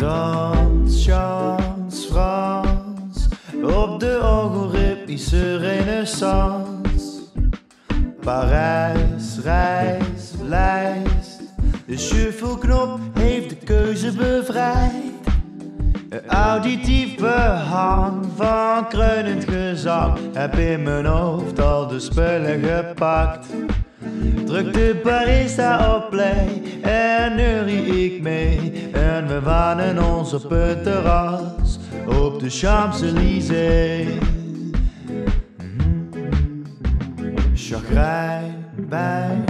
Dans, chance, Frans. Op de algoritmische renaissance. Parijs, reis, lijst. De shuffleknop heeft de keuze bevrijd. Een auditief behang van kreunend gezang. Heb in mijn hoofd al de spullen gepakt. Druk de barista op play en neurie ik mee. En we wanen ons op het terras op de Champs-Élysées. Chagrijn, pijn,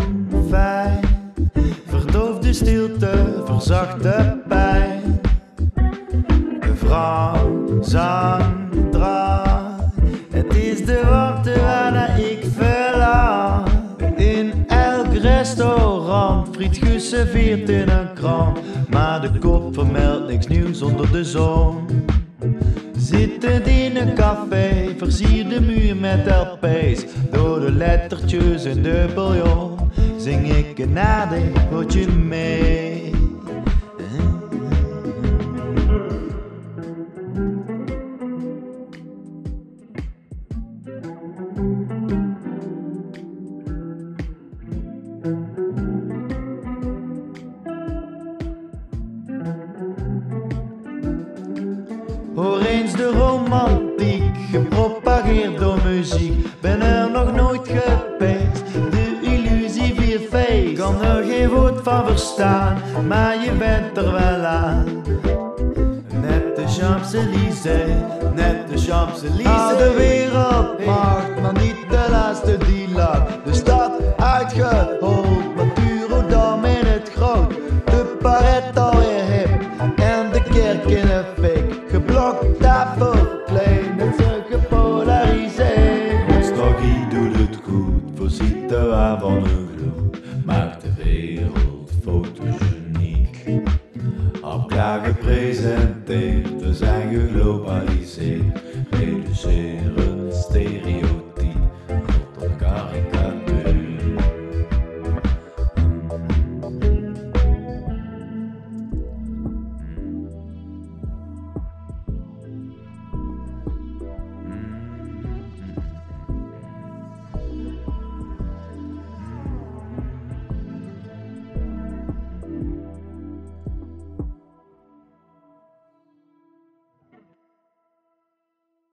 fijn. Verdoof de stilte, verzacht de pijn. Frans restaurant, friet geserveerd in een krant. Maar de kop vermeldt niks nieuws onder de zon. Zittend in een café, versier de muur met LP's. Door de lettertjes in de bouillon, zing ik een nadegeltje mee. Hoor eens de romantiek, gepropageerd door muziek. Ben er nog nooit geweest, de illusie weer fake. Kan er geen woord van verstaan, maar je bent er wel aan. Net de Champs-Élysées, net de Champs-Élysées. Ah, de wereldmacht, maar niet de laatste die réalisé et de.